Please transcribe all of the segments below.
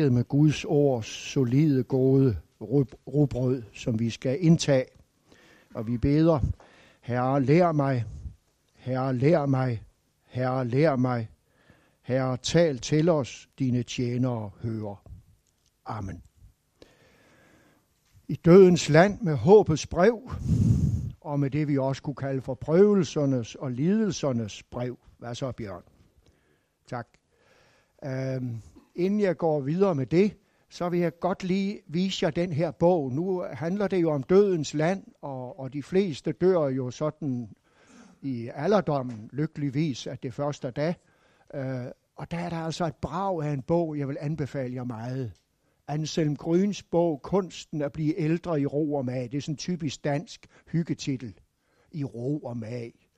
dækket med Guds ords solide, gode rugbrød, som vi skal indtage. Og vi beder, Herre, lær mig, Herre, lær mig, Herre, lær mig, Herre, tal til os, dine tjenere hører. Amen. I dødens land med håbets brev, og med det vi også kunne kalde for prøvelsernes og lidelsernes brev. Hvad så, Bjørn? Tak. Øhm, inden jeg går videre med det, så vil jeg godt lige vise jer den her bog. Nu handler det jo om dødens land, og, og de fleste dør jo sådan i alderdommen, lykkeligvis, at det første dag. Øh, og der er der altså et brag af en bog, jeg vil anbefale jer meget. Anselm Gryns bog, Kunsten at blive ældre i ro og mag. Det er sådan en typisk dansk hyggetitel. I ro og mag.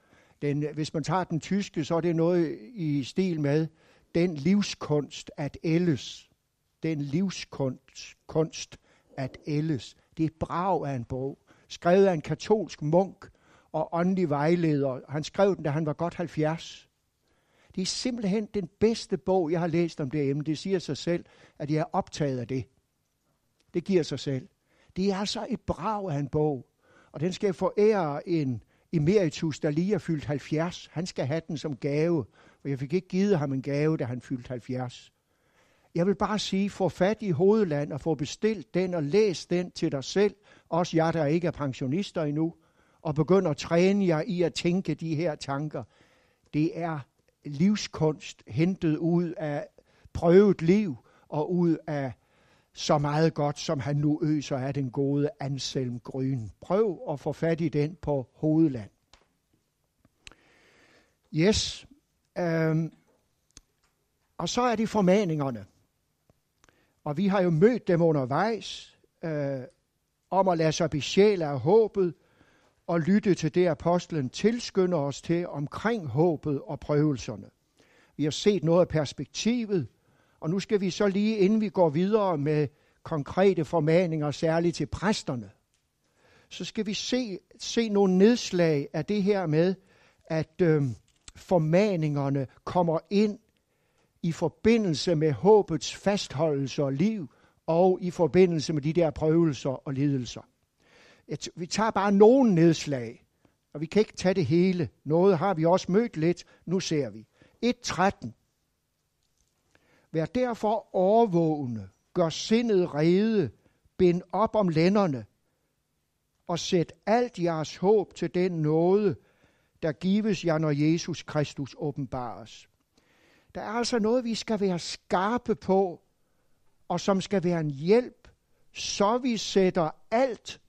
Den, hvis man tager den tyske, så er det noget i stil med den livskunst at ældes. Den livskunst kunst at ældes. Det er et brag af en bog. Skrevet af en katolsk munk og åndelig vejleder. Han skrev den, da han var godt 70. Det er simpelthen den bedste bog, jeg har læst om det emne. Det siger sig selv, at jeg er optaget af det. Det giver sig selv. Det er altså et brag af en bog. Og den skal forære en emeritus, der lige er fyldt 70. Han skal have den som gave. Og jeg fik ikke givet ham en gave, da han fyldte 70. Jeg vil bare sige, få fat i hovedland og få bestilt den og læs den til dig selv. Også jer, der ikke er pensionister endnu. Og begynd at træne jer i at tænke de her tanker. Det er livskunst hentet ud af prøvet liv og ud af så meget godt, som han nu øser af den gode Anselm Grøn. Prøv at få fat i den på hovedland. Yes. Øhm. Og så er det formaningerne. Og vi har jo mødt dem undervejs øh, om at lade sig besjæle af håbet og lytte til det, apostlen tilskynder os til omkring håbet og prøvelserne. Vi har set noget af perspektivet, og nu skal vi så lige, inden vi går videre med konkrete formaninger, særligt til præsterne, så skal vi se, se nogle nedslag af det her med, at øh, formaningerne kommer ind i forbindelse med håbets fastholdelse og liv, og i forbindelse med de der prøvelser og lidelser. Vi tager bare nogle nedslag, og vi kan ikke tage det hele. Noget har vi også mødt lidt, nu ser vi. 1.13. Vær derfor overvågende, gør sindet rede, bind op om lænderne, og sæt alt jeres håb til den nåde, der gives jer, når Jesus Kristus åbenbares. Der er altså noget, vi skal være skarpe på, og som skal være en hjælp, så vi sætter alt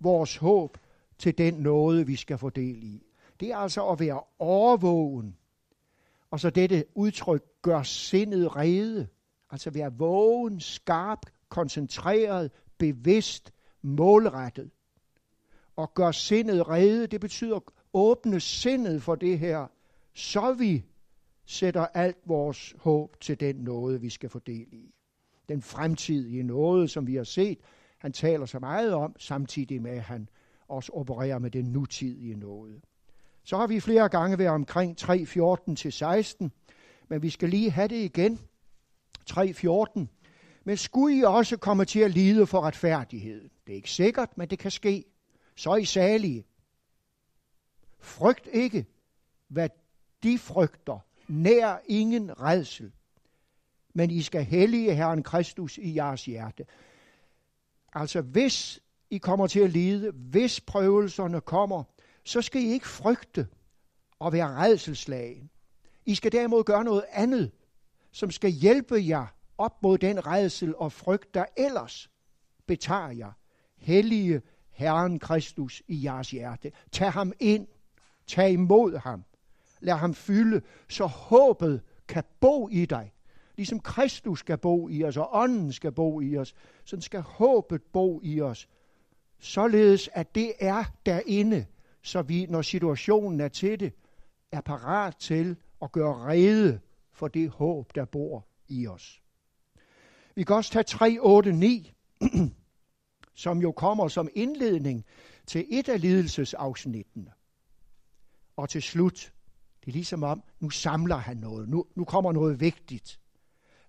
vores håb til den nåde, vi skal få del i. Det er altså at være overvågen. Og så dette udtryk, gør sindet rede. Altså være vågen, skarp, koncentreret, bevidst, målrettet. Og gør sindet rede, det betyder åbne sindet for det her, så vi sætter alt vores håb til den nåde, vi skal få i. Den fremtidige nåde, som vi har set, han taler så meget om, samtidig med at han også opererer med den nutidige nåde. Så har vi flere gange været omkring 3.14-16, men vi skal lige have det igen. 3.14. Men skulle I også komme til at lide for retfærdighed? Det er ikke sikkert, men det kan ske. Så er I salige. Frygt ikke, hvad de frygter. Nær ingen redsel. Men I skal hellige Herren Kristus i jeres hjerte. Altså hvis I kommer til at lide, hvis prøvelserne kommer, så skal I ikke frygte og være redselslagen. I skal derimod gøre noget andet, som skal hjælpe jer op mod den redsel og frygt, der ellers betager jer. Hellige Herren Kristus i jeres hjerte. Tag ham ind. Tag imod ham. Lad ham fylde, så håbet kan bo i dig. Ligesom Kristus skal bo i os, og ånden skal bo i os, så skal håbet bo i os. Således at det er derinde, så vi, når situationen er til det, er parat til og gøre rede for det håb, der bor i os. Vi kan også tage 3, 8, 9, som jo kommer som indledning til et af lidelsesafsnittene. Og til slut, det er ligesom om, nu samler han noget, nu, nu kommer noget vigtigt.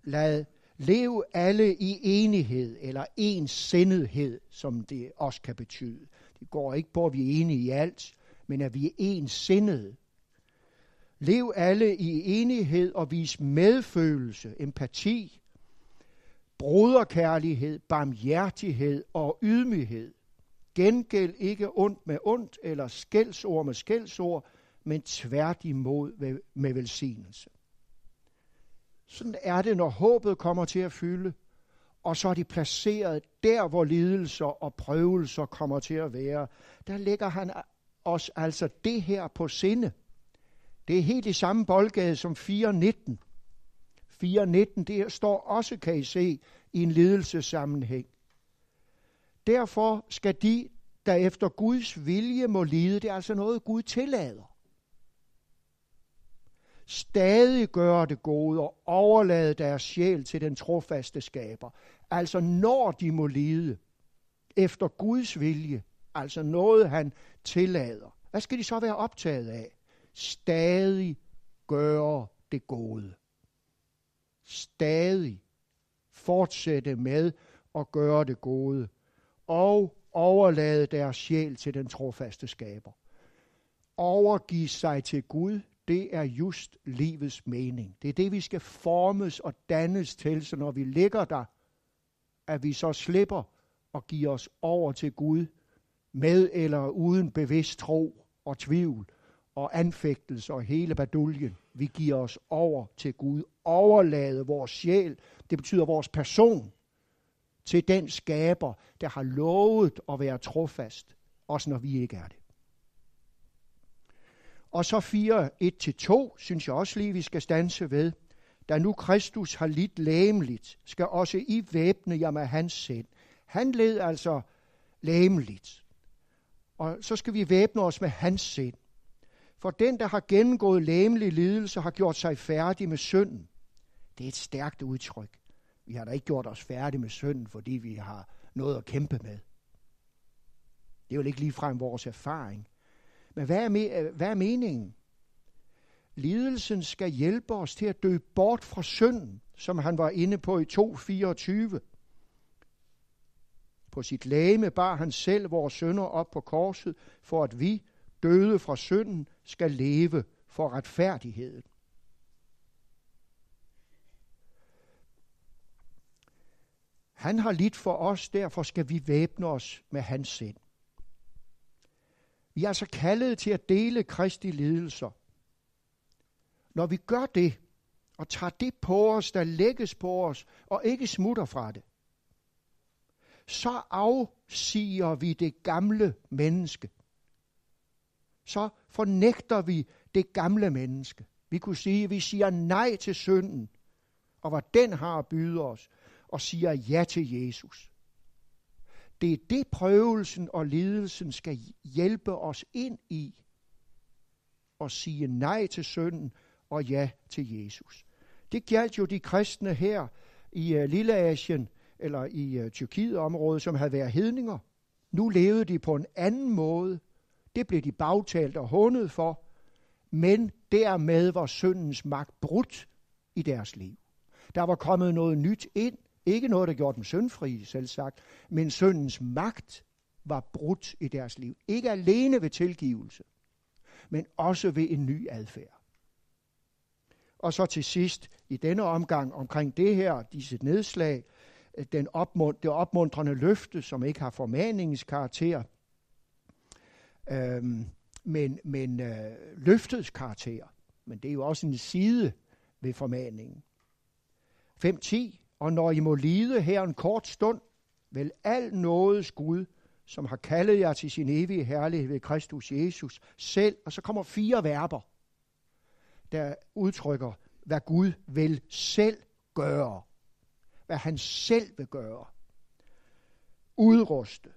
Lad Lev alle i enighed, eller ensindethed, som det også kan betyde. Det går ikke på, at vi er enige i alt, men at vi er ensindede. Lev alle i enighed og vis medfølelse, empati, broderkærlighed, barmhjertighed og ydmyghed. Gengæld ikke ondt med ondt eller skældsord med skældsord, men tværtimod med velsignelse. Sådan er det, når håbet kommer til at fylde, og så er de placeret der, hvor lidelser og prøvelser kommer til at være. Der lægger han os altså det her på sinde. Det er helt i samme boldgade som 4.19. 4.19, det står også, kan I se, i en lidelsessammenhæng. Derfor skal de, der efter Guds vilje må lide, det er altså noget, Gud tillader stadig gøre det gode og overlade deres sjæl til den trofaste skaber. Altså når de må lide efter Guds vilje, altså noget han tillader, hvad skal de så være optaget af? Stadig gøre det gode. Stadig fortsætte med at gøre det gode og overlade deres sjæl til den trofaste skaber. Overgive sig til Gud, det er just livets mening. Det er det, vi skal formes og dannes til, så når vi ligger der, at vi så slipper og giver os over til Gud med eller uden bevidst tro og tvivl og anfægtelse og hele baduljen. Vi giver os over til Gud. Overlade vores sjæl, det betyder vores person, til den skaber, der har lovet at være trofast, også når vi ikke er det. Og så 4, 1-2, synes jeg også lige, vi skal stanse ved. Da nu Kristus har lidt læmeligt, skal også I væbne jer med hans sind. Han led altså læmeligt. Og så skal vi væbne os med hans sind. For den, der har gennemgået læmelig lidelse, har gjort sig færdig med synden. Det er et stærkt udtryk. Vi har da ikke gjort os færdige med synden, fordi vi har noget at kæmpe med. Det er jo ikke ligefrem vores erfaring. Men hvad er, me- hvad er meningen? Lidelsen skal hjælpe os til at dø bort fra synden, som han var inde på i 2.24. På sit læme bar han selv vores sønder op på korset, for at vi, døde fra synden, skal leve for retfærdigheden. Han har lidt for os, derfor skal vi væbne os med hans sind. Vi er altså kaldet til at dele Kristi lidelser. Når vi gør det, og tager det på os, der lægges på os, og ikke smutter fra det, så afsiger vi det gamle menneske. Så fornægter vi det gamle menneske. Vi kunne sige, at vi siger nej til synden, og hvad den har at byde os, og siger ja til Jesus. Det er det, prøvelsen og lidelsen skal hjælpe os ind i. Og sige nej til synden og ja til Jesus. Det galt jo de kristne her i øh, Lille Asien, eller i øh, Tyrkiet-området, som havde været hedninger. Nu levede de på en anden måde. Det blev de bagtalt og hundet for. Men dermed var syndens magt brudt i deres liv. Der var kommet noget nyt ind, ikke noget, der gjorde dem syndfri, selv sagt, men syndens magt var brudt i deres liv. Ikke alene ved tilgivelse, men også ved en ny adfærd. Og så til sidst, i denne omgang omkring det her, disse nedslag, den opmund, det opmuntrende løfte, som ikke har formaningens karakter, øhm, men, men øh, løftets karakter. Men det er jo også en side ved formaningen. 5.10 og når I må lide her en kort stund, vil al nådes Gud, som har kaldet jer til sin evige herlighed ved Kristus Jesus, selv, og så kommer fire verber, der udtrykker, hvad Gud vil selv gøre. Hvad han selv vil gøre. Udruste,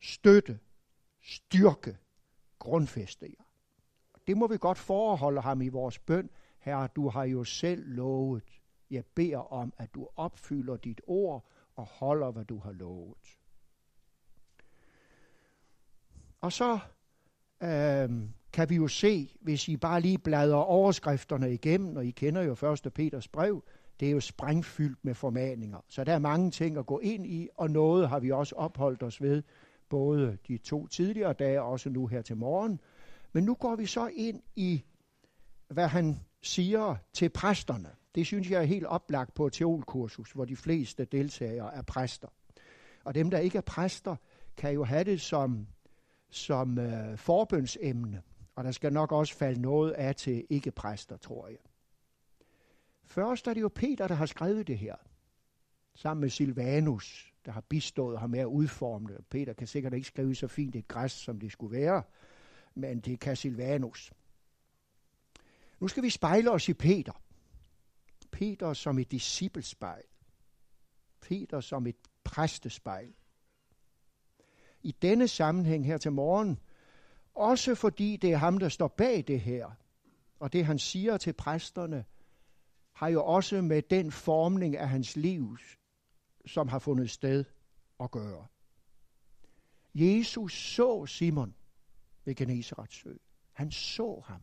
støtte, styrke, grundfæste jer. Det må vi godt forholde ham i vores bøn. Herre, du har jo selv lovet, jeg beder om, at du opfylder dit ord og holder, hvad du har lovet. Og så øh, kan vi jo se, hvis I bare lige bladrer overskrifterne igennem, og I kender jo 1. Peters brev, det er jo sprængfyldt med formaninger. Så der er mange ting at gå ind i, og noget har vi også opholdt os ved, både de to tidligere dage og også nu her til morgen. Men nu går vi så ind i, hvad han siger til præsterne. Det synes jeg er helt oplagt på et teolkursus, hvor de fleste deltagere er præster. Og dem, der ikke er præster, kan jo have det som, som øh, forbønsemne. Og der skal nok også falde noget af til ikke-præster, tror jeg. Først er det jo Peter, der har skrevet det her, sammen med Silvanus, der har bistået ham med at udforme det. Peter kan sikkert ikke skrive så fint et græs, som det skulle være, men det kan Silvanus. Nu skal vi spejle os i Peter. Peter som et disciplespejl. Peter som et præstespejl. I denne sammenhæng her til morgen, også fordi det er ham, der står bag det her, og det han siger til præsterne, har jo også med den formning af hans liv, som har fundet sted at gøre. Jesus så Simon ved Genesarets sø. Han så ham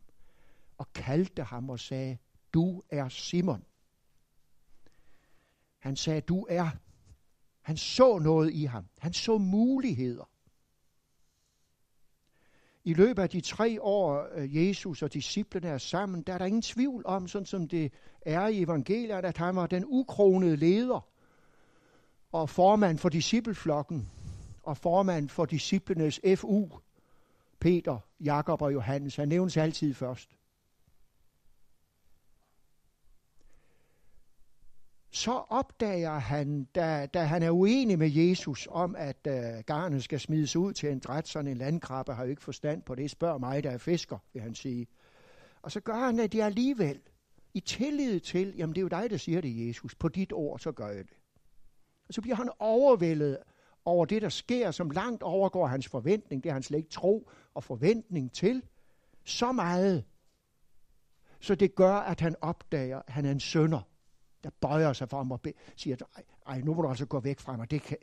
og kaldte ham og sagde, du er Simon. Han sagde, du er. Han så noget i ham. Han så muligheder. I løbet af de tre år, øh, Jesus og disciplene er sammen, der er der ingen tvivl om, sådan som det er i evangeliet, at han var den ukronede leder og formand for discipleflokken og formand for disciplenes FU, Peter, Jakob og Johannes. Han nævnes altid først. så opdager han, da, da han er uenig med Jesus om, at uh, garnet skal smides ud til en dræt, sådan en landkrabbe har jo ikke forstand på det, spørg mig, der er fisker, vil han sige. Og så gør han det alligevel, i tillid til, jamen det er jo dig, der siger det, Jesus, på dit ord, så gør jeg det. Og så bliver han overvældet over det, der sker, som langt overgår hans forventning, det har han slet ikke tro og forventning til, så meget, så det gør, at han opdager, at han er en sønder der bøjer sig for ham og siger, ej, ej, nu må du altså gå væk fra mig. Det kan,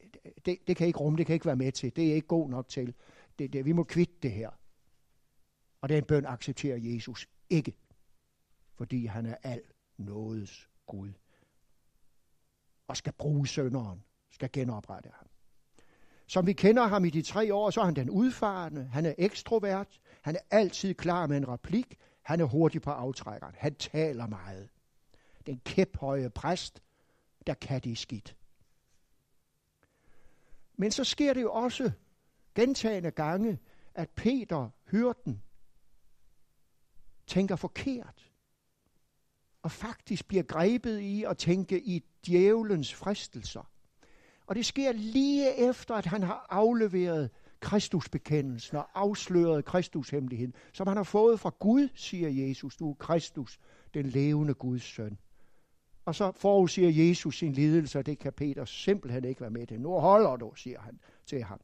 det, det kan ikke rumme, det kan ikke være med til. Det er ikke god nok til. Det, det, vi må kvitte det her. Og den bøn accepterer Jesus ikke, fordi han er al nådes Gud. Og skal bruge sønderen, skal genoprette ham. Som vi kender ham i de tre år, så er han den udfarende, han er ekstrovert, han er altid klar med en replik, han er hurtig på aftrækkeren, han taler meget den kæphøje præst, der kan det skidt. Men så sker det jo også gentagende gange, at Peter, hyrden, tænker forkert. Og faktisk bliver grebet i at tænke i djævelens fristelser. Og det sker lige efter, at han har afleveret Kristusbekendelsen og afsløret Kristushemmeligheden, som han har fået fra Gud, siger Jesus, du er Kristus, den levende Guds søn. Og så forudsiger Jesus sin lidelse, og det kan Peter simpelthen ikke være med til. Nu holder du, siger han til ham.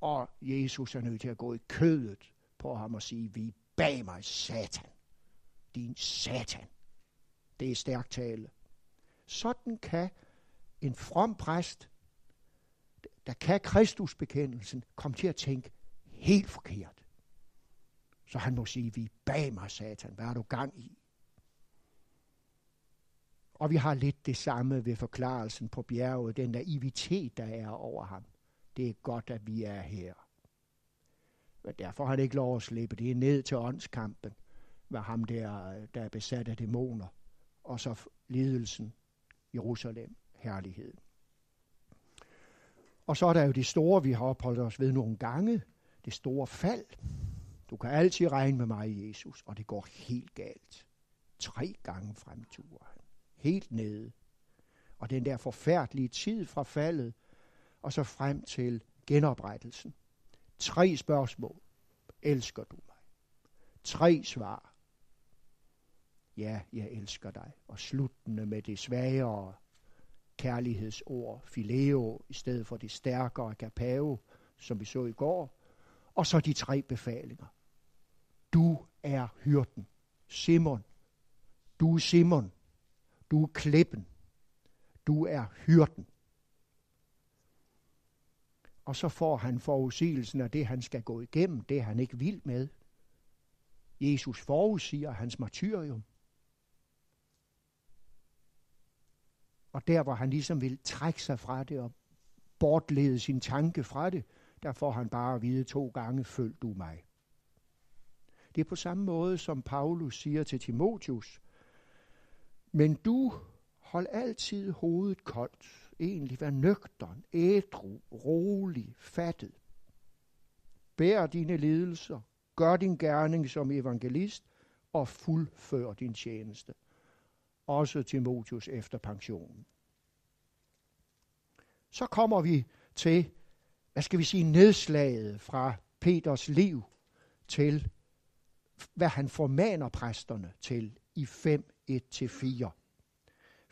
Og Jesus er nødt til at gå i kødet på ham og sige, vi bag mig, satan. Din satan. Det er stærk tale. Sådan kan en from præst, der kan Kristusbekendelsen, komme til at tænke helt forkert. Så han må sige, vi bag mig, satan. Hvad har du gang i? Og vi har lidt det samme ved forklarelsen på bjerget, den naivitet, der er over ham. Det er godt, at vi er her. Men derfor har han ikke lov at slippe det ned til åndskampen med ham der, der er besat af dæmoner. Og så lidelsen, Jerusalem, herlighed. Og så er der jo det store, vi har opholdt os ved nogle gange. Det store fald. Du kan altid regne med mig, Jesus, og det går helt galt. Tre gange fremturer han helt nede. Og den der forfærdelige tid fra faldet, og så frem til genoprettelsen. Tre spørgsmål. Elsker du mig? Tre svar. Ja, jeg elsker dig. Og sluttende med det svagere kærlighedsord, fileo, i stedet for det stærkere agapao, som vi så i går. Og så de tre befalinger. Du er hyrden. Simon. Du er Simon. Du er klippen. Du er hyrden. Og så får han forudsigelsen af det, han skal gå igennem, det han ikke vil med. Jesus forudsiger hans martyrium. Og der, hvor han ligesom vil trække sig fra det og bortlede sin tanke fra det, der får han bare at vide to gange, følg du mig. Det er på samme måde, som Paulus siger til Timotius, men du hold altid hovedet koldt, egentlig vær nøgtern, ædru, rolig, fattet. Bær dine lidelser, gør din gerning som evangelist og fuldfør din tjeneste. Også Timotius efter pensionen. Så kommer vi til, hvad skal vi sige, nedslaget fra Peters liv til, hvad han formaner præsterne til i 5, 1-4.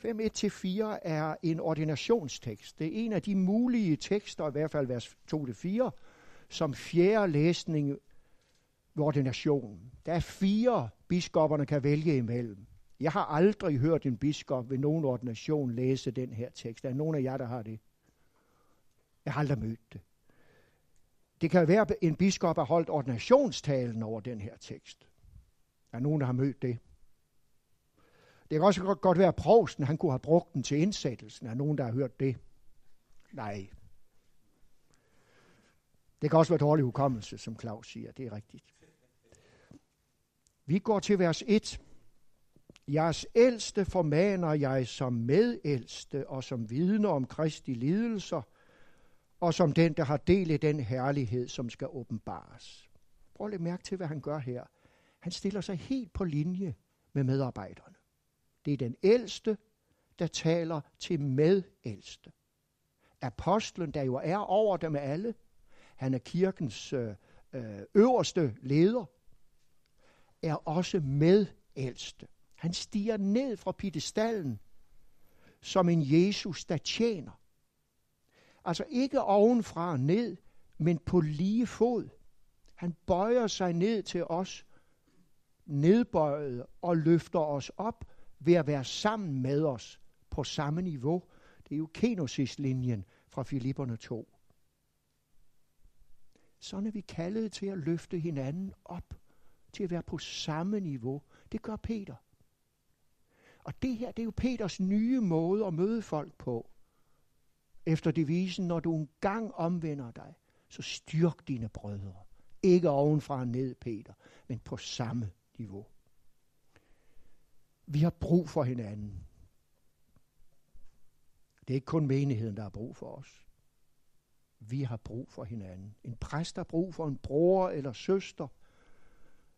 5.1-4 er en ordinationstekst. Det er en af de mulige tekster, i hvert fald vers 2-4, som fjerde læsning ved ordinationen. Der er fire biskopperne kan vælge imellem. Jeg har aldrig hørt en biskop ved nogen ordination læse den her tekst. Der er nogen af jer, der har det. Jeg har aldrig mødt det. Det kan være, at en biskop har holdt ordinationstalen over den her tekst. Der er nogen, der har mødt det. Det kan også godt, godt være, at provsten han kunne have brugt den til indsættelsen. Er nogen, der har hørt det? Nej. Det kan også være dårlig hukommelse, som Claus siger. Det er rigtigt. Vi går til vers 1. Jeres ældste formaner jeg som medældste og som vidne om Kristi lidelser, og som den, der har del i den herlighed, som skal åbenbares. Prøv at mærke til, hvad han gør her. Han stiller sig helt på linje med medarbejderne. Det er den ældste, der taler til medældste. Apostlen, der jo er over dem alle, han er kirkens øh, øh, øverste leder, er også medældste. Han stiger ned fra piedestallen som en Jesus, der tjener. Altså ikke ovenfra og ned, men på lige fod. Han bøjer sig ned til os, nedbøjet og løfter os op ved at være sammen med os på samme niveau. Det er jo kenosis-linjen fra Filipperne 2. Sådan er vi kaldet til at løfte hinanden op, til at være på samme niveau. Det gør Peter. Og det her, det er jo Peters nye måde at møde folk på. Efter devisen, når du engang omvender dig, så styrk dine brødre. Ikke ovenfra og ned, Peter, men på samme niveau. Vi har brug for hinanden. Det er ikke kun menigheden, der har brug for os. Vi har brug for hinanden. En præst har brug for en bror eller søster.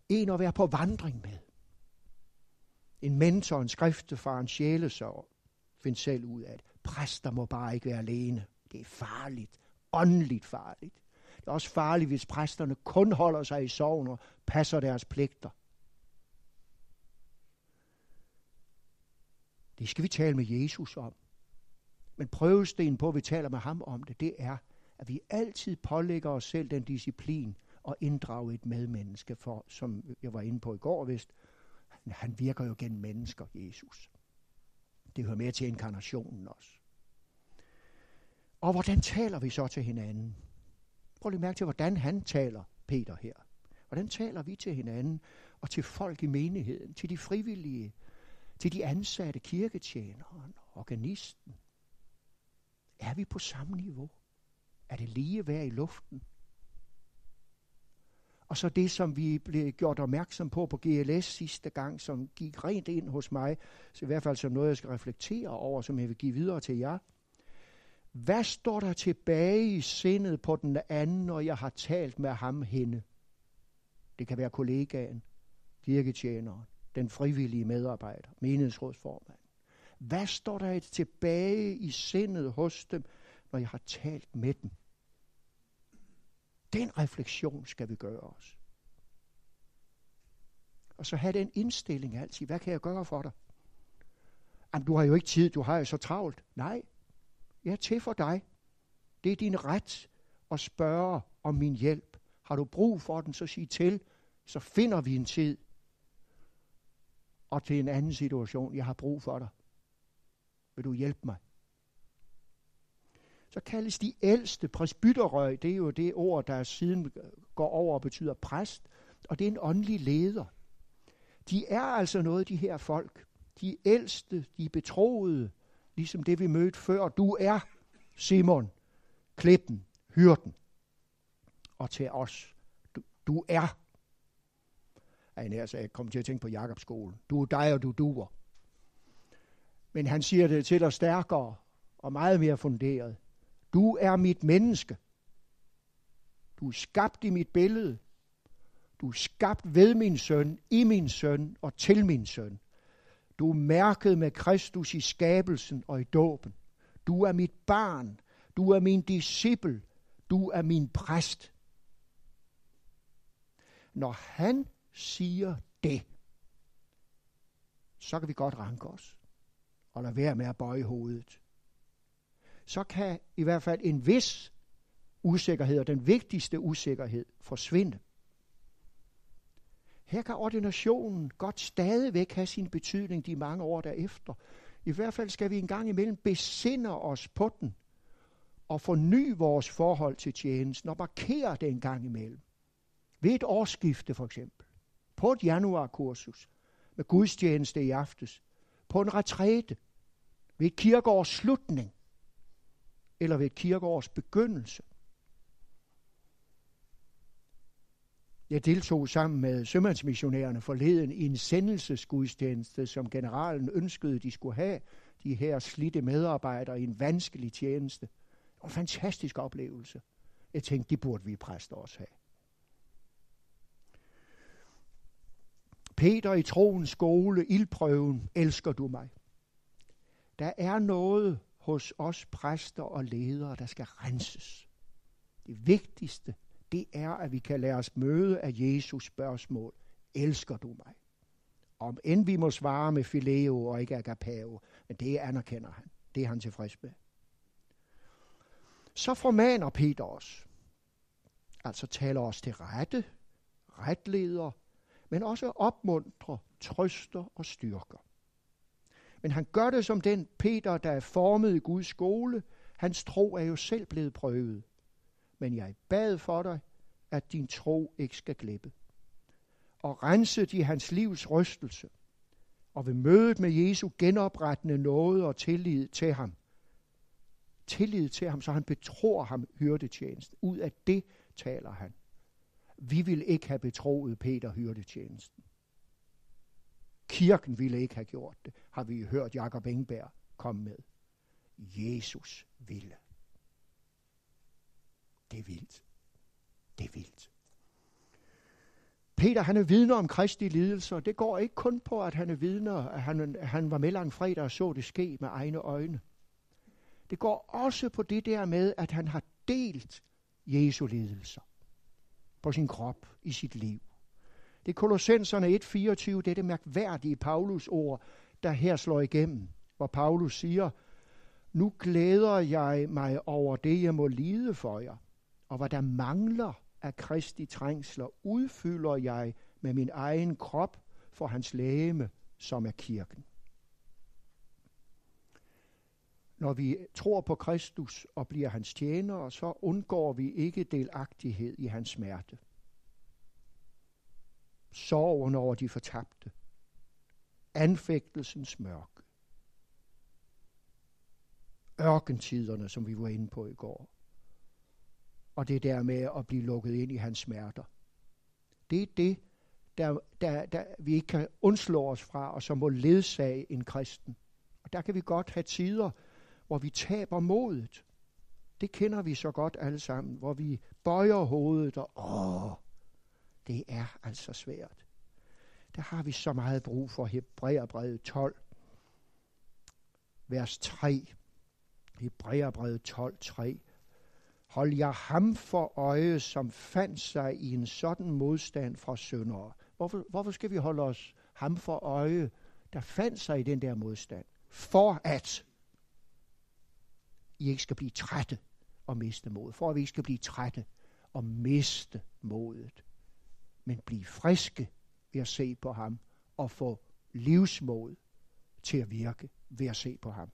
En at være på vandring med. En mentor, en skriftefar, en sjælesorg. Find selv ud af det. Præster må bare ikke være alene. Det er farligt. Åndeligt farligt. Det er også farligt, hvis præsterne kun holder sig i sovn og passer deres pligter. Det skal vi tale med Jesus om. Men prøvesten på, at vi taler med ham om det, det er, at vi altid pålægger os selv den disciplin og inddrage et medmenneske, for, som jeg var inde på i går vist, han virker jo gennem mennesker, Jesus. Det hører med til inkarnationen også. Og hvordan taler vi så til hinanden? Prøv lige mærke til, hvordan han taler, Peter her. Hvordan taler vi til hinanden og til folk i menigheden, til de frivillige, til de ansatte, kirketjeneren, organisten. Er vi på samme niveau? Er det lige værd i luften? Og så det, som vi blev gjort opmærksom på på GLS sidste gang, som gik rent ind hos mig, så i hvert fald som noget, jeg skal reflektere over, som jeg vil give videre til jer. Hvad står der tilbage i sindet på den anden, når jeg har talt med ham hende? Det kan være kollegaen, kirketjeneren, den frivillige medarbejder, menighedsrådsformand. Hvad står der tilbage i sindet hos dem, når jeg har talt med dem? Den refleksion skal vi gøre os. Og så have den indstilling altid. Hvad kan jeg gøre for dig? Jamen, du har jo ikke tid, du har jo så travlt. Nej, jeg er til for dig. Det er din ret at spørge om min hjælp. Har du brug for den, så sig til. Så finder vi en tid og til en anden situation. Jeg har brug for dig. Vil du hjælpe mig? Så kaldes de ældste presbyterøg. Det er jo det ord, der siden går over og betyder præst. Og det er en åndelig leder. De er altså noget, de her folk. De ældste, de betroede, ligesom det vi mødte før. Du er Simon, klippen, hyrden. Og til os, du, du er. Ej, nær jeg kom til at tænke på Jakobs skole. Du er dig, og du duer. Men han siger det til dig stærkere og meget mere funderet. Du er mit menneske. Du er skabt i mit billede. Du er skabt ved min søn, i min søn og til min søn. Du er mærket med Kristus i skabelsen og i dåben. Du er mit barn. Du er min disciple. Du er min præst. Når han siger det, så kan vi godt ranke os og lade være med at bøje hovedet. Så kan i hvert fald en vis usikkerhed, og den vigtigste usikkerhed, forsvinde. Her kan ordinationen godt stadigvæk have sin betydning de mange år derefter. I hvert fald skal vi en gang imellem besinde os på den og forny vores forhold til tjenesten og markere det en gang imellem. Ved et årsskifte for eksempel. På et januarkursus med gudstjeneste i aftes. På en retræte. Ved et kirkeårs slutning. Eller ved et kirkeårs begyndelse. Jeg deltog sammen med sømandsmissionærerne forleden i en sendelsesgudstjeneste, som generalen ønskede, de skulle have. De her slidte medarbejdere i en vanskelig tjeneste. Det var en fantastisk oplevelse. Jeg tænkte, det burde vi præster også have. Peter i troens skole, ildprøven, elsker du mig? Der er noget hos os præster og ledere, der skal renses. Det vigtigste, det er, at vi kan lade os møde af Jesus spørgsmål. Elsker du mig? Om end vi må svare med fileo og ikke agapao, men det anerkender han. Det er han tilfreds med. Så formaner Peter os. Altså taler os til rette, retleder, men også opmuntrer, trøster og styrker. Men han gør det som den Peter, der er formet i Guds skole. Hans tro er jo selv blevet prøvet men jeg bad for dig, at din tro ikke skal glippe. Og rense de hans livs rystelse, og ved mødet med Jesu genoprettende noget og tillid til ham. Tillid til ham, så han betror ham hyrdetjenesten. Ud af det taler han. Vi vil ikke have betroet Peter hyrdetjenesten. Kirken ville ikke have gjort det, har vi hørt Jakob Engberg komme med. Jesus ville. Det er vildt. Det er vildt. Peter, han er vidner om Kristi lidelser. Det går ikke kun på, at han er vidner, at han, han var med lang fredag og så det ske med egne øjne. Det går også på det der med, at han har delt Jesu lidelser på sin krop, i sit liv. Det er Kolossenserne 1.24, det er det mærkværdige Paulus ord, der her slår igennem, hvor Paulus siger, nu glæder jeg mig over det, jeg må lide for jer, og hvad der mangler af Kristi trængsler, udfylder jeg med min egen krop for hans lægeme, som er kirken. Når vi tror på Kristus og bliver hans tjenere, så undgår vi ikke delagtighed i hans smerte. Sorgen over de fortabte. Anfægtelsens mørke. Ørkentiderne, som vi var inde på i går og det der med at blive lukket ind i hans smerter. Det er det, der, der, der vi ikke kan undslå os fra, og som må ledsage en kristen. Og der kan vi godt have tider, hvor vi taber modet. Det kender vi så godt alle sammen, hvor vi bøjer hovedet, og åh, det er altså svært. Der har vi så meget brug for Hebræerbrevet 12, vers 3. Hebræerbrevet 12, 3. Hold jer ham for øje, som fandt sig i en sådan modstand fra syndere. Hvorfor, hvorfor skal vi holde os ham for øje, der fandt sig i den der modstand? For at I ikke skal blive trætte og miste mod. For at vi ikke skal blive trætte og miste modet. Men blive friske ved at se på ham og få livsmod til at virke ved at se på ham.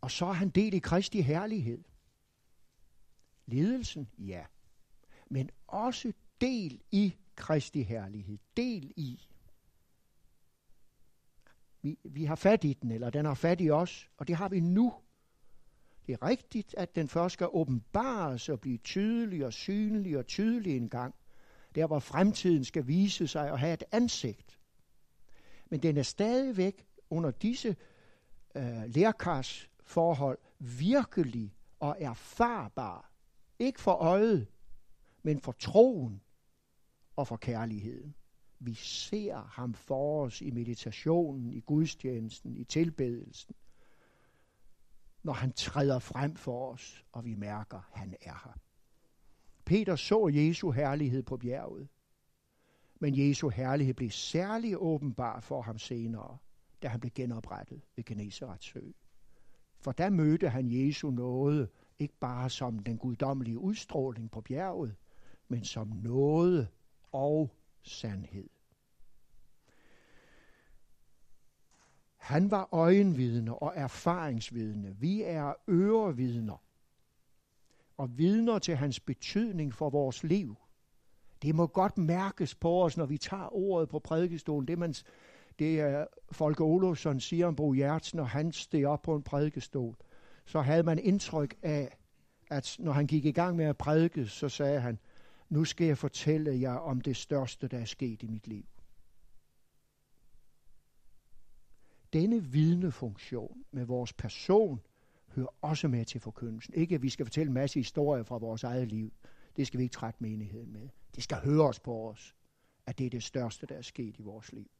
Og så er han del i Kristi herlighed. Lidelsen, ja. Men også del i Kristi herlighed. Del i. Vi, vi har fat i den, eller den har fat i os, og det har vi nu. Det er rigtigt, at den først skal åbenbares og blive tydelig og synlig og tydelig en gang. Der hvor fremtiden skal vise sig og have et ansigt. Men den er stadigvæk under disse øh, lærkarsforhold virkelig og erfarbar. Ikke for øjet, men for troen og for kærligheden. Vi ser ham for os i meditationen, i gudstjenesten, i tilbedelsen. Når han træder frem for os, og vi mærker, at han er her. Peter så Jesu herlighed på bjerget. Men Jesu herlighed blev særlig åbenbar for ham senere, da han blev genoprettet ved Genesarets sø. For der mødte han Jesu nåde, ikke bare som den guddommelige udstråling på bjerget, men som nåde og sandhed. Han var øjenvidne og erfaringsvidne. Vi er ørevidner og vidner til hans betydning for vores liv. Det må godt mærkes på os, når vi tager ordet på prædikestolen. Det, man, det er Folke Olofsson siger om Bo Hjertsen, når han steg op på en prædikestol. Så havde man indtryk af, at når han gik i gang med at prædike, så sagde han, nu skal jeg fortælle jer om det største, der er sket i mit liv. Denne vidnefunktion med vores person hører også med til forkyndelsen. Ikke at vi skal fortælle en masse historier fra vores eget liv. Det skal vi ikke trætte menigheden med. Det skal høres på os, at det er det største, der er sket i vores liv.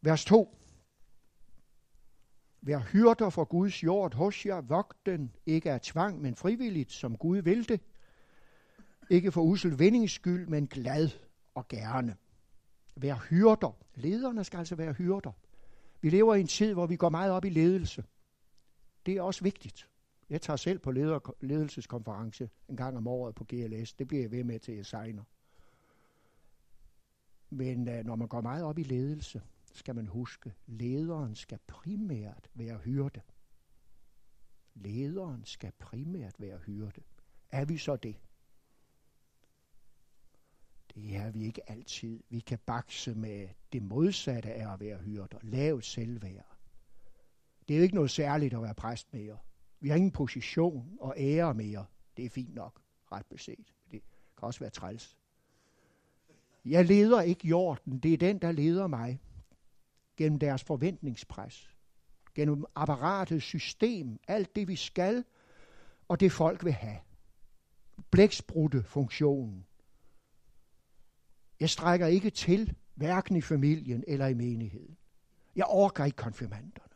Vers 2. Vær hyrder for Guds jord hos jer, vogt den, ikke af tvang, men frivilligt, som Gud vil det. Ikke for usel vindings skyld, men glad og gerne. Vær hyrder. Lederne skal altså være hyrder. Vi lever i en tid, hvor vi går meget op i ledelse. Det er også vigtigt. Jeg tager selv på leder, ledelseskonference en gang om året på GLS. Det bliver jeg ved med til, jeg signer. Men uh, når man går meget op i ledelse, skal man huske, lederen skal primært være hyrde. Lederen skal primært være hyrde. Er vi så det? Det er vi ikke altid. Vi kan bakse med det modsatte af at være hyret og lave selvværd. Det er jo ikke noget særligt at være præst mere. Vi har ingen position og ære mere. Det er fint nok, ret beset. Det kan også være træls. Jeg leder ikke jorden. Det er den, der leder mig gennem deres forventningspres, gennem apparatets system, alt det vi skal, og det folk vil have. Blæksprutte funktionen. Jeg strækker ikke til, hverken i familien eller i menigheden. Jeg orker ikke konfirmanderne.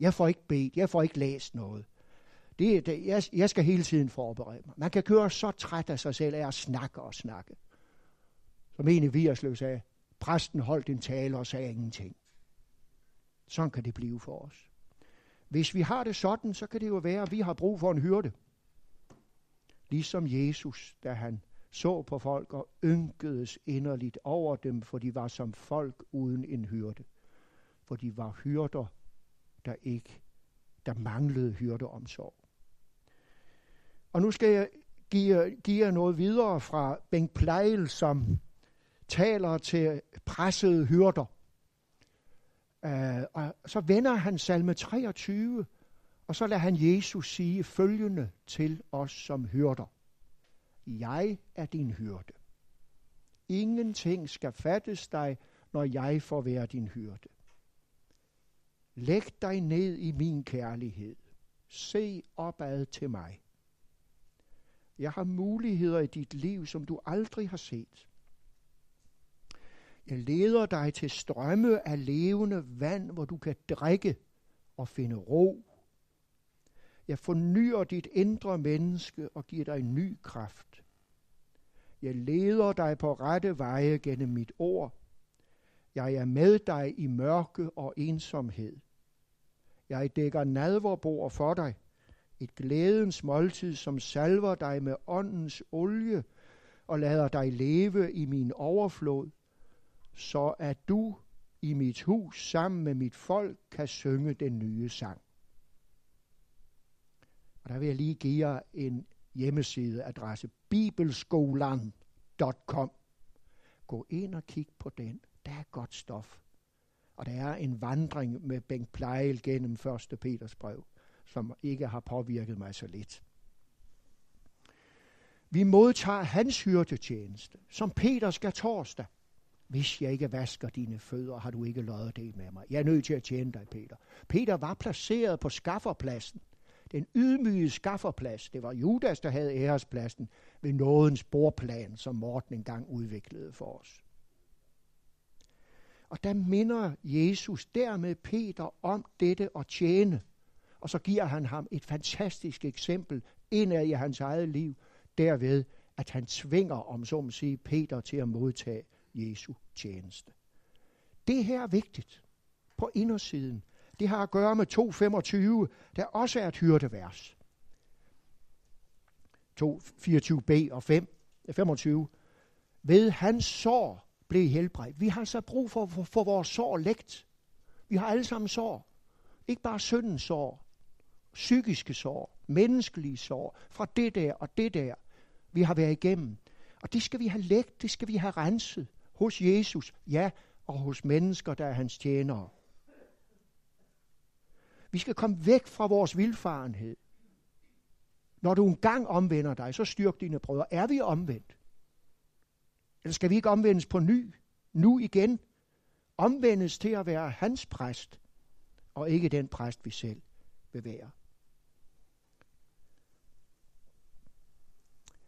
Jeg får ikke bedt, jeg får ikke læst noget. Det, det, jeg, jeg skal hele tiden forberede mig. Man kan køre så træt af sig selv af at snakke og snakke. Som en i Viersløv sagde, præsten holdt en tale og sagde ingenting. Sådan kan det blive for os. Hvis vi har det sådan, så kan det jo være, at vi har brug for en hyrde. Ligesom Jesus, da han så på folk og ynkedes inderligt over dem, for de var som folk uden en hyrde. For de var hyrder, der ikke, der manglede hyrdeomsorg. Og nu skal jeg give, give jer noget videre fra Bengt Pleil, som taler til pressede hyrder. Uh, og så vender han salme 23, og så lader han Jesus sige følgende til os som hyrder. Jeg er din hyrde. Ingenting skal fattes dig, når jeg får være din hyrde. Læg dig ned i min kærlighed. Se opad til mig. Jeg har muligheder i dit liv, som du aldrig har set. Jeg leder dig til strømme af levende vand, hvor du kan drikke og finde ro. Jeg fornyer dit indre menneske og giver dig ny kraft. Jeg leder dig på rette veje gennem mit ord. Jeg er med dig i mørke og ensomhed. Jeg dækker nadverbord for dig, et glædens måltid, som salver dig med åndens olie og lader dig leve i min overflod, så at du i mit hus sammen med mit folk kan synge den nye sang. Og der vil jeg lige give jer en hjemmesideadresse, bibelskolan.com. Gå ind og kig på den. Der er godt stof. Og der er en vandring med Bengt Pleil gennem 1. Peters brev, som ikke har påvirket mig så lidt. Vi modtager hans hyrdetjeneste, som Peter skal torsdag. Hvis jeg ikke vasker dine fødder, har du ikke løjet det med mig. Jeg er nødt til at tjene dig, Peter. Peter var placeret på skafferpladsen. Den ydmyge skafferplads. Det var Judas, der havde ærespladsen ved nådens bordplan, som Morten engang udviklede for os. Og der minder Jesus dermed Peter om dette at tjene. Og så giver han ham et fantastisk eksempel indad i hans eget liv, derved at han tvinger, om så må sige, Peter til at modtage Jesu tjeneste. Det her er vigtigt på indersiden. Det har at gøre med 2.25, der også er et hyrdevers. 2.24b og 5, 25. Ved hans sår blev helbredt. Vi har så brug for, for, for vores sår lægt. Vi har alle sammen sår. Ikke bare syndens sår, psykiske sår, menneskelige sår, fra det der og det der, vi har været igennem. Og det skal vi have lægt, det skal vi have renset hos Jesus, ja, og hos mennesker, der er hans tjenere. Vi skal komme væk fra vores vilfarenhed. Når du engang omvender dig, så styrk dine brødre. Er vi omvendt? Eller skal vi ikke omvendes på ny? Nu igen? Omvendes til at være hans præst, og ikke den præst, vi selv vil være.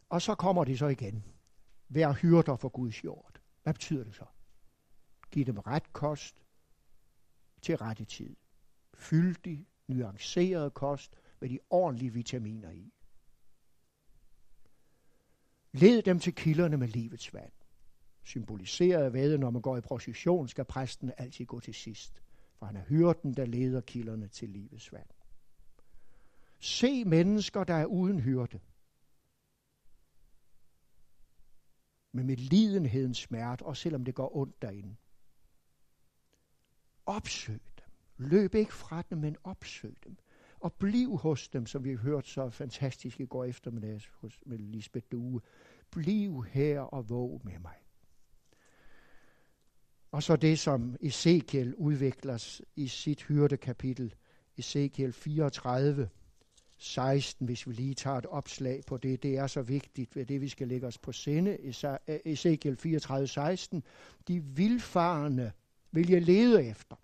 Og så kommer det så igen. Vær hyrder for Guds jord. Hvad betyder det så? Giv dem ret kost til rette tid. Fyldig, nuanceret kost med de ordentlige vitaminer i. Led dem til kilderne med livets vand. Symboliseret ved, når man går i procession, skal præsten altid gå til sidst. For han er hyrden, der leder kilderne til livets vand. Se mennesker, der er uden hyrde. Men med lidenhedens smerte, og selvom det går ondt derinde. Opsøg. Løb ikke fra dem, men opsøg dem. Og bliv hos dem, som vi har hørt så fantastisk i går eftermiddag hos, med Lisbeth Due. Bliv her og våg med mig. Og så det, som Ezekiel udvikler i sit hyrdekapitel, Ezekiel 34, 16, hvis vi lige tager et opslag på det. Det er så vigtigt ved det, vi skal lægge os på sinde. Ezekiel 34, 16. De vilfarende vil jeg lede efter.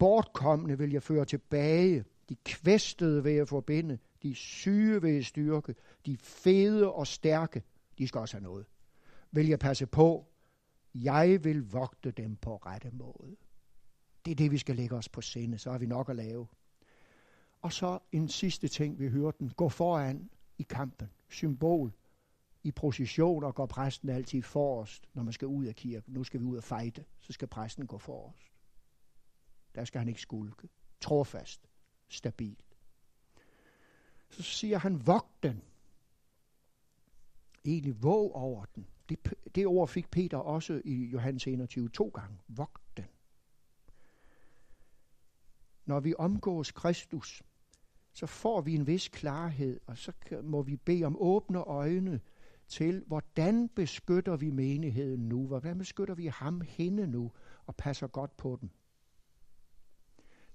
De bortkommende vil jeg føre tilbage. De kvæstede vil jeg forbinde. De syge vil jeg styrke. De fede og stærke, de skal også have noget. Vil jeg passe på. Jeg vil vogte dem på rette måde. Det er det, vi skal lægge os på sinde. Så har vi nok at lave. Og så en sidste ting, vi hørte den. Gå foran i kampen. Symbol. I processioner går præsten altid forrest, når man skal ud af kirken. Nu skal vi ud og fejde. Så skal præsten gå forrest. Der skal han ikke skulke. Trofast. Stabil. Så siger han, vogt den. Egentlig våg over den. Det, det ord fik Peter også i Johannes 21 to gange. Vogt den. Når vi omgås Kristus, så får vi en vis klarhed, og så må vi bede om åbne øjne til, hvordan beskytter vi menigheden nu? Hvordan beskytter vi ham, hende nu, og passer godt på den?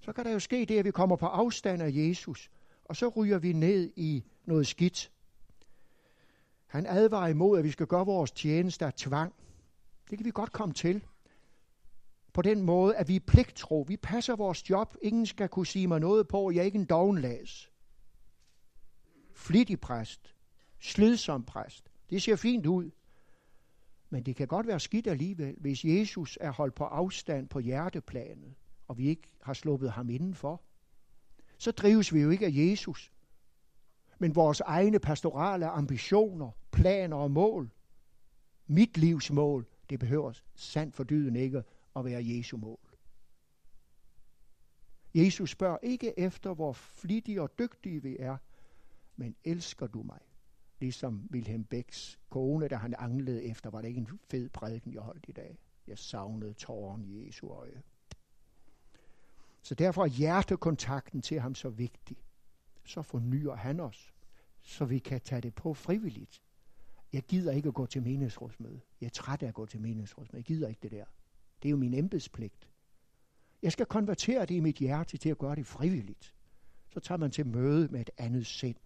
Så kan der jo ske det, at vi kommer på afstand af Jesus, og så ryger vi ned i noget skidt. Han advarer imod, at vi skal gøre vores tjeneste af tvang. Det kan vi godt komme til på den måde, at vi er pligtro. Vi passer vores job. Ingen skal kunne sige mig noget på. Jeg er ikke en dovenlæs. Flittig præst. Slidsom præst. Det ser fint ud. Men det kan godt være skidt alligevel, hvis Jesus er holdt på afstand på hjerteplanet, og vi ikke har sluppet ham indenfor. Så drives vi jo ikke af Jesus, men vores egne pastorale ambitioner, planer og mål. Mit livs mål, det behøver sandt for dyden ikke at være Jesu mål. Jesus spørger ikke efter, hvor flittige og dygtige vi er, men elsker du mig? Ligesom Wilhelm Becks kone, der han anglede efter, var det ikke en fed prædiken, jeg holdt i dag. Jeg savnede tåren i Jesu øje. Så derfor er hjertekontakten til ham så vigtig. Så fornyer han os, så vi kan tage det på frivilligt. Jeg gider ikke at gå til menighedsrådsmøde. Jeg er træt af at gå til menighedsrådsmøde. Jeg gider ikke det der. Det er jo min embedspligt. Jeg skal konvertere det i mit hjerte til at gøre det frivilligt. Så tager man til møde med et andet sind.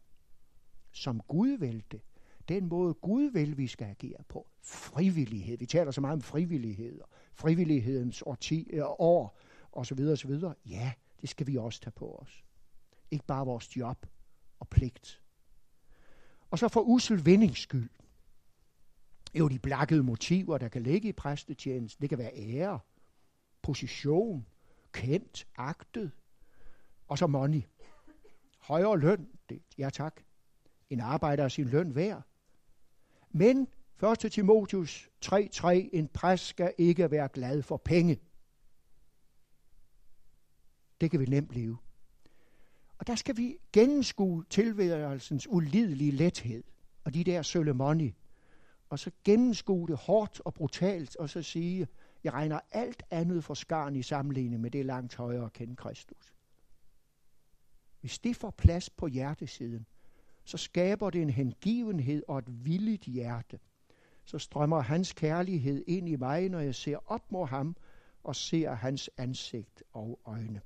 Som Gud vil det. Den måde Gud vil, vi skal agere på. Frivillighed. Vi taler så meget om frivillighed. Frivillighedens årti, øh, år og så videre og så videre. Ja, det skal vi også tage på os. Ikke bare vores job og pligt. Og så for usel vindings skyld. Jo, de blakkede motiver, der kan ligge i præstetjenesten. Det kan være ære, position, kendt, agtet, og så money. Højere løn, det, ja tak. En arbejder er sin løn værd. Men 1. Timotius 3.3, en præst skal ikke være glad for penge. Det kan vi nemt blive. Og der skal vi gennemskue tilværelsens ulidelige lethed og de der sølle money. Og så gennemskue det hårdt og brutalt, og så sige, jeg regner alt andet for skarn i sammenligning med det langt højere at kende Kristus. Hvis det får plads på hjertesiden, så skaber det en hengivenhed og et villigt hjerte. Så strømmer hans kærlighed ind i mig, når jeg ser op mod ham og ser hans ansigt og øjne.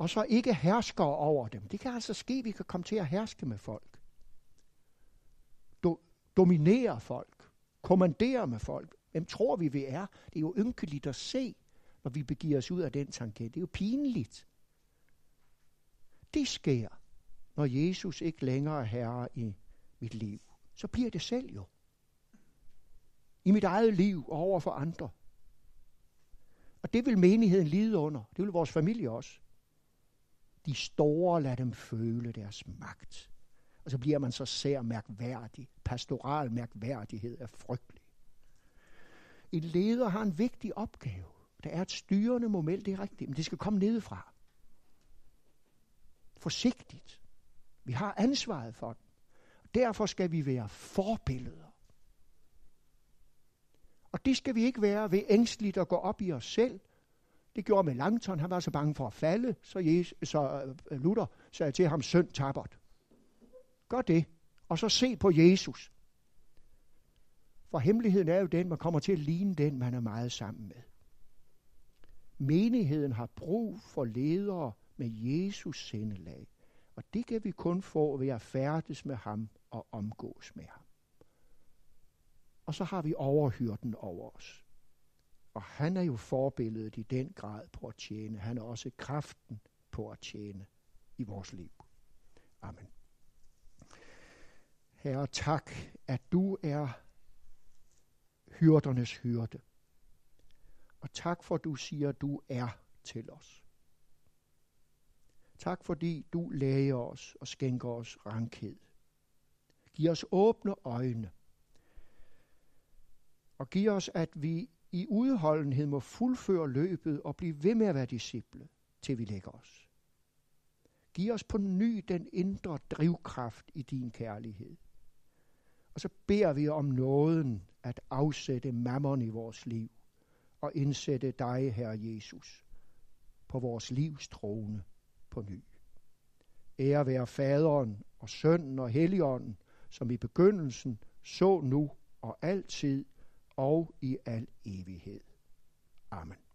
Og så ikke hersker over dem. Det kan altså ske, at vi kan komme til at herske med folk. Do- dominere folk. Kommandere med folk. Hvem tror vi, vi er? Det er jo ynkeligt at se, når vi begiver os ud af den tanke. Det er jo pinligt. Det sker, når Jesus ikke længere er herre i mit liv. Så bliver det selv jo. I mit eget liv og over for andre. Og det vil menigheden lide under. Det vil vores familie også. De store lader dem føle deres magt. Og så bliver man så sær mærkværdig. Pastoral mærkværdighed er frygtelig. En leder har en vigtig opgave. Der er et styrende moment, det er rigtigt, men det skal komme nedefra. Forsigtigt. Vi har ansvaret for den. Derfor skal vi være forbilleder. Og det skal vi ikke være ved ængstligt at gå op i os selv. Det gjorde med Langton. Han var så bange for at falde, så, Jesus, så øh, Luther sagde til ham, søn tabert. Gør det, og så se på Jesus. For hemmeligheden er jo den, man kommer til at ligne den, man er meget sammen med. Menigheden har brug for ledere med Jesus sindelag. Og det kan vi kun få ved at færdes med ham og omgås med ham. Og så har vi overhyrden over os. Og han er jo forbilledet i den grad på at tjene. Han er også kraften på at tjene i vores liv. Amen. Herre, tak, at du er hyrdernes hyrde. Og tak for, at du siger, at du er til os. Tak fordi du læger os og skænker os rankhed. Giv os åbne øjne. Og giv os, at vi i udholdenhed må fuldføre løbet og blive ved med at være disciple, til vi lægger os. Giv os på ny den indre drivkraft i din kærlighed. Og så beder vi om nåden at afsætte mammon i vores liv og indsætte dig, Herre Jesus, på vores livs trone på ny. Ære være faderen og sønnen og helligånden, som i begyndelsen, så nu og altid og i al evighed. Amen.